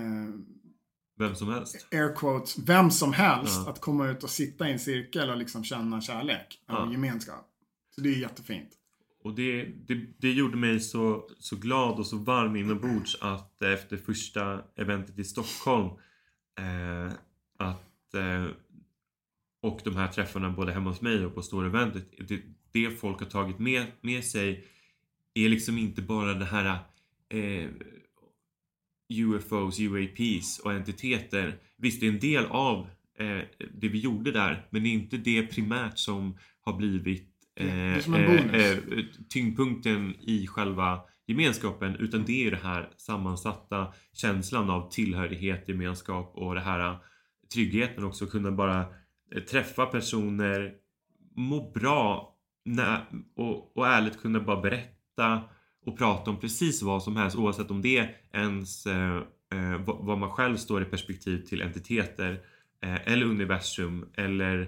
Vem som helst. air quotes, vem som helst Ja. att komma ut och sitta i en cirkel och liksom känna kärlek och Ja. gemenskap. Så det är jättefint. Och det, det, det gjorde mig så, så glad och så varm inombords att efter första eventet i Stockholm eh, att eh, och de här träffarna både hemma hos mig och på stora eventet det, det folk har tagit med, med sig är liksom inte bara det här eh, UFOs, UAPs och entiteter. Visst, det är en del av eh, det vi gjorde där men det är inte det primärt som har blivit eh, eh, eh, tyngdpunkten i själva gemenskapen utan det är det här sammansatta känslan av tillhörighet, gemenskap och det här eh, tryggheten också kunna bara träffa personer, må bra nä- och, och ärligt kunna bara berätta och prata om precis vad som helst oavsett om det är ens eh, eh, vad, vad man själv står i perspektiv till entiteter eh, eller universum eller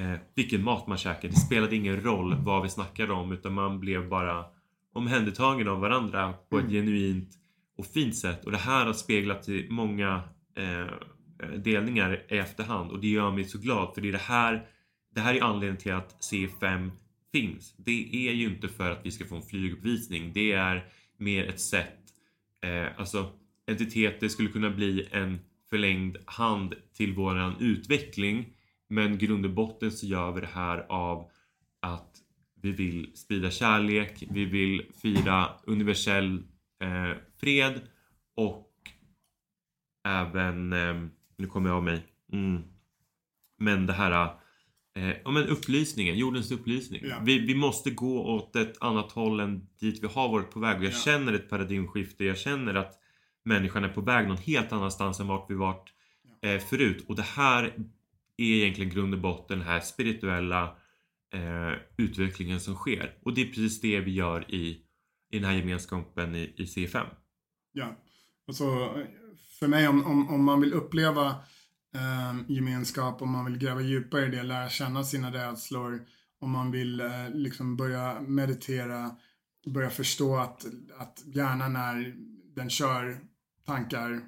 eh, vilken mat man käkar. Det spelade ingen roll vad vi snackade om utan man blev bara omhändertagen av varandra på ett Mm. genuint och fint sätt. Och det här har speglat i många eh, Eh, delningar i efterhand och det gör mig så glad för det är det här det här är anledningen till att C5 finns. Det är ju inte för att vi ska få en flyguppvisning. Det är mer ett sätt, eh, alltså entiteter skulle kunna bli en förlängd hand till våran utveckling. Men grund och botten så gör vi det här av att vi vill sprida kärlek, vi vill fira universell eh, fred och även, eh, nu kommer jag av mig, mm, men det här eh, ja, men upplysningen, jordens upplysning. Ja. Vi, vi måste gå åt ett annat håll än dit vi har varit på väg. Och jag Ja. känner ett paradigmskifte. Jag känner att människan är på väg någon helt annanstans än vart vi varit eh, förut. Och det här är egentligen grund och botten den här spirituella eh, utvecklingen som sker. Och det är precis det vi gör i, i den här gemenskapen i, i C5. Ja. Och så för mig om, om, om man vill uppleva eh, gemenskap, om man vill gräva djupare i det, lära känna sina rädslor, om man vill eh, liksom börja meditera, börja förstå att, att hjärnan är, den kör tankar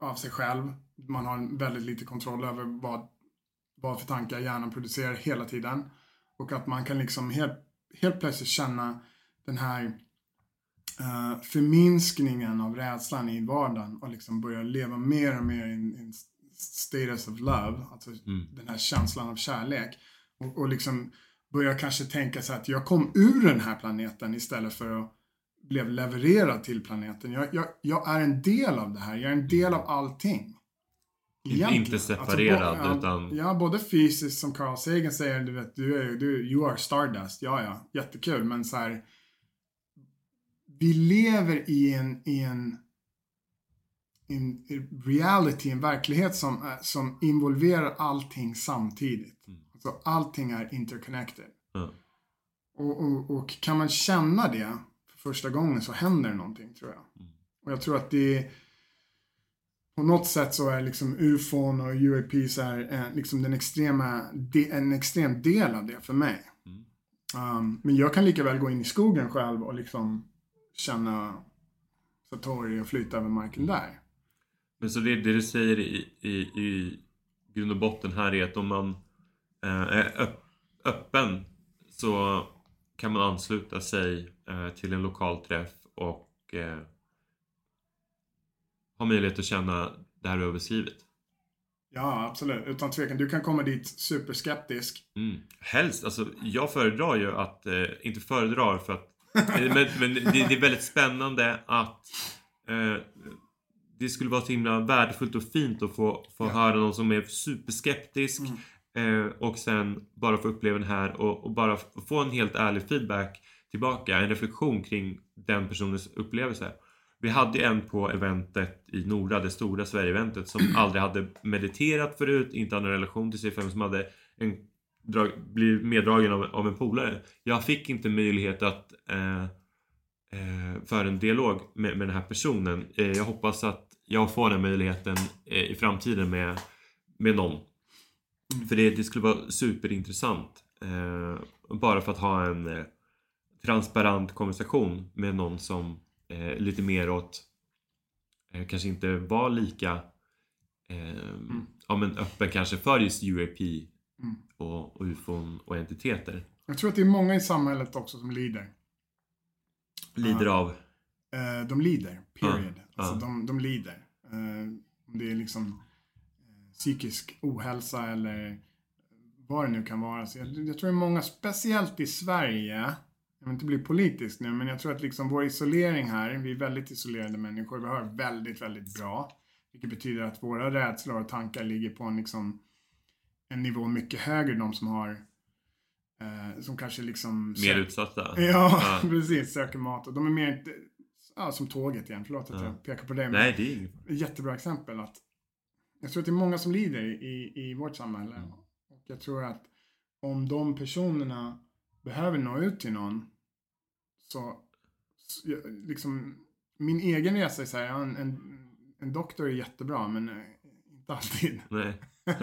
av sig själv. Man har väldigt lite kontroll över vad, vad för tankar hjärnan producerar hela tiden. Och att man kan liksom helt, helt plötsligt känna den här uh, förminskningen av rädslan i vardagen och liksom börja leva mer och mer i en status of love, alltså Mm. den här känslan av kärlek. Och, och liksom börja kanske tänka så att jag kom ur den här planeten istället för att blev levererad till planeten. Jag, jag, jag är en del av det här, jag är en del av allting. Egentligen. Inte separerad, Alltså, bo- utan- Ja, både fysiskt som Carl Sagan säger, du vet, du är du, you are stardust. Ja, ja, jättekul, men så här. Vi lever i en, i en, en reality, en verklighet som, är- som involverar allting samtidigt. Mm. Alltså allting är interconnected. Ja. Och, och, och kan man känna det för första gången så händer någonting tror jag. Mm. Och jag tror att det på något sätt så är liksom ufon och UAPs är eh, liksom den extrema, en extrem del av det för mig. Mm. Um, men jag kan lika väl gå in i skogen själv och liksom känna Satori och flyta över marken där. Men så det, det du säger i, i, i grund och botten här är att om man eh, är öpp, öppen så kan man ansluta sig eh, till en lokal träff och eh, ha möjlighet att känna det här överskrivet. Ja, absolut. Utan tvekan. Du kan komma dit superskeptisk. Mm. Helst, alltså jag föredrar ju att, eh, inte föredrar för att, men, men det, det är väldigt spännande att eh, det skulle vara så himla värdefullt och fint att få, få Ja. höra någon som är superskeptisk Mm. eh, och sen bara få uppleva den här och, och bara få en helt ärlig feedback tillbaka, en reflektion kring den personens upplevelse. Vi hade en på eventet i Nora, det stora Sverige-eventet, som aldrig hade mediterat förut, inte hade en relation till C5, som hade en, drag, blivit meddragen av, av en polare. Jag fick inte möjlighet att eh, eh, föra en dialog med, med den här personen. Eh, jag hoppas att jag får den möjligheten eh, i framtiden med, med någon. För det, det skulle vara superintressant. Eh, bara för att ha en eh, transparent konversation med någon som lite mer åt kanske inte var lika eh, ja, men öppen kanske för just UAP Mm. och, och ufon och entiteter. Jag tror att det är många i samhället också som lider. Lider Ja. av Eh, de lider, period. Ja, Alltså. De, de lider. Eh, om det är liksom eh, psykisk ohälsa eller vad det nu kan vara. Så jag, jag tror det är många, speciellt i Sverige, jag vill inte bli politisk nu, men jag tror att liksom vår isolering här, vi är väldigt isolerade människor, vi har väldigt, väldigt bra. Vilket betyder att våra rädslor och tankar ligger på en, liksom, en nivå mycket högre de som har eh, som kanske liksom mer utsatta. Ja, precis. Söker mat. Och de är mer ja, som tåget igen. Förlåt att Ja. jag pekar på det. Nej, det är inget. jättebra exempel. Att jag tror att det är många som lider i, i vårt samhälle. Mm. Och jag tror att om de personerna behöver nå ut till någon så, liksom min egen resa är så här, ja, en, en, en doktor är jättebra men eh, alltid. Nej.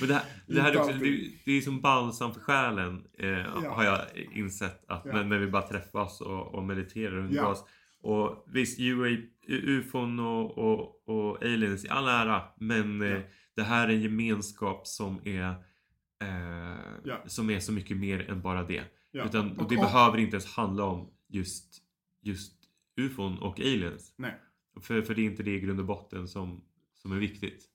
Men det här, det här är, också, det, det är som balsam för själen eh, har jag insett att Ja. när, när vi bara träffas och, och mediterar och Ja. umgås. Och visst, UA, ufon och, och, och aliens i all ära men eh, Ja. det här är en gemenskap som är eh, Ja. som är så mycket mer än bara det. Ja. Utan, och Och det behöver inte ens handla om just, just ufon och aliens. Nej. För, för det är inte det i grund och botten som, som är viktigt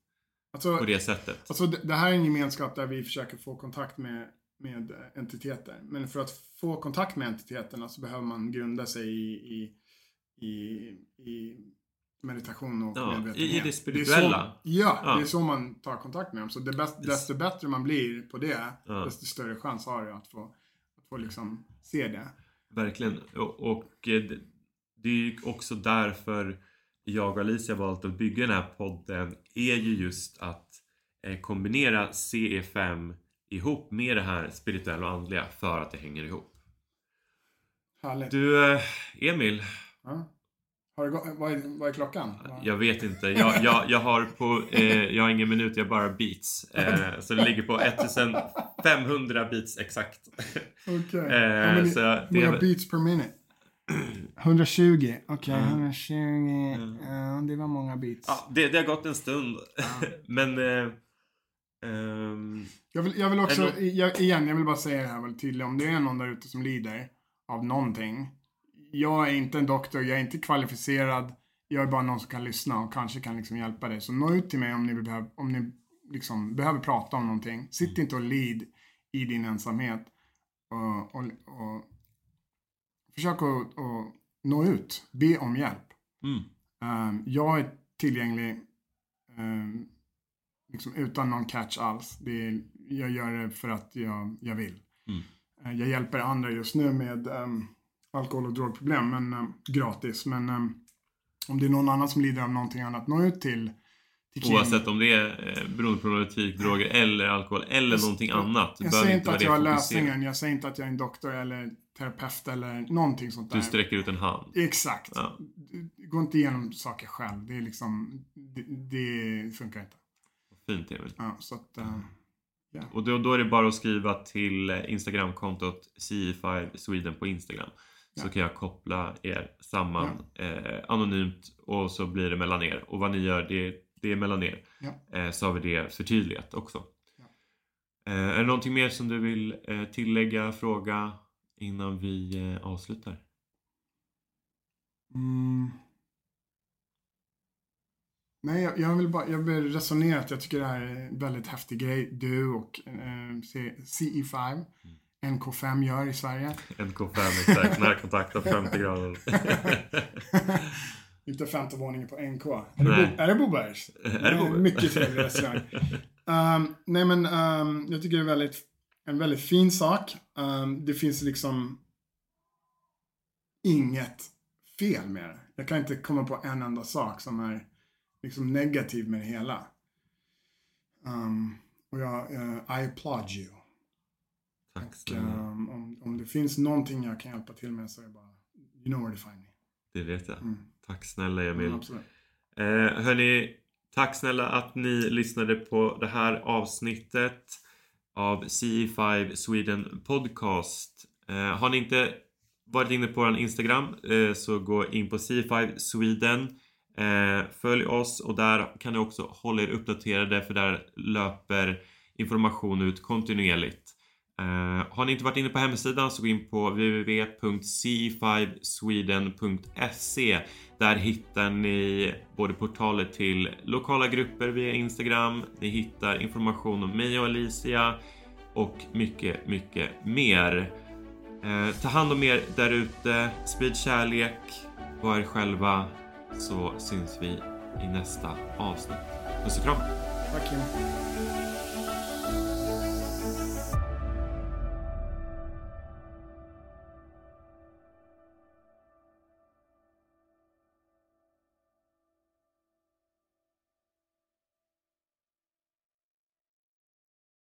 Alltså, på det sättet. Alltså det, det här är en gemenskap där vi försöker få kontakt med med entiteter. Men för att få kontakt med entiteterna så behöver man grunda sig i, i, i, i meditation och Ja, medvetenhet. i- det spirituella. så, ja, Ja. det är så man tar kontakt med dem. Så det bäst, desto bättre man blir på det, Ja. desto större chans har du att få, att få liksom se det. Verkligen. Och, och eh, det- det är ju också därför jag och Alicia valt att bygga den här podden är ju just att eh, kombinera CE5 ihop med det här spirituella och andliga för att det hänger ihop. Härligt. Du eh, Emil, Ja. Har det vad, är, vad är klockan? jag vet inte. Jag, jag, jag har på, eh, jag har ingen minut, jag har bara beats. Eh, så det ligger på 1500 beats exakt. Okej. Eh, så det, är många väl- beats per minute. 120. Okej, Mm. 120. Ja, det var många beats. Ja, det, det har gått en stund. Men eh, ehm, Jag vill, jag vill också, Eller- jag, igen, jag vill bara säga det här väldigt tydligt. Om det är någon där ute som lider av någonting. Jag är inte en doktor, jag är inte kvalificerad. Jag är bara någon som kan lyssna och kanske kan liksom hjälpa dig. Så nå ut till mig om ni, behöver, om ni liksom behöver prata om någonting. Sitt inte och lid i din ensamhet. Och, och, och försök att, att nå ut. Be om hjälp. mm, Ehm, jag är tillgänglig ehm, liksom utan någon catch alls. Det är, jag gör det för att jag, jag vill. Mm. Eh, jag hjälper andra just nu med ehm, alkohol och drogproblem, men ehm, gratis. Men ehm, om det är någon annan som lider av någonting annat, nå ut till, oavsett om det är eh, beroendeproblematik, droger eller alkohol eller Jag- någonting annat. Jag säger inte att jag har lösningen. Jag säger inte att jag är en doktor eller terapeut eller någonting sånt där. Du sträcker ut en hand. Exakt. Ja. Gå inte igenom saker själv. Det är liksom, det, det funkar inte. Fint Emil. Ja, så att, eh, Och då, då är det bara att skriva till eh, Instagramkontot CE5 Sweden på Instagram. Så Ja. kan jag koppla er samman eh, anonymt och så blir det mellan er. Och vad ni gör, det, det är mellan er. Ja. Eh, så har vi det förtydligat också. Ja. Eh, är det någonting mer som du vill eh, tillägga, fråga innan vi avslutar? Mm. Nej, jag, jag vill bara, jag vill resonera att jag tycker det här är en väldigt häftig grej du och eh, C- CE5, NK5 gör i Sverige. NK5 exakt, närkontakt av 50 grader. Inte femte våningen på NK. Är det, Nej. Bo, är det Bobergs? Är det Bobergs? Mycket trevlig restaurang. Um, nej men um, jag tycker det är väldigt, en väldigt fin sak. Um, det finns liksom inget fel med det. Jag kan inte komma på en enda sak som är liksom negativ med det hela. Um, och jag, uh, I applaud you. Tack snälla. um, om, om det finns någonting jag kan hjälpa till med så är det bara, you know where to find me. Det vet jag. Mm. Tack snälla Emil. Mm. Eh, hörni, tack snälla att ni lyssnade på det här avsnittet av CE5 Sweden Podcast. Eh, har ni inte varit inne på vår Instagram eh, så gå in på CE5 Sweden. Eh, följ oss och där kan ni också hålla er uppdaterade för där löper information ut kontinuerligt. Eh, har ni inte varit inne på hemsidan så gå in på www.c5sweden.se Där hittar ni både portaler till lokala grupper via Instagram, ni hittar information om mig och Alicia och mycket, mycket mer. Eh, ta hand om er där ute, sprid kärlek, var er själva så syns vi i nästa avsnitt. Puss och kram! Tack Kim.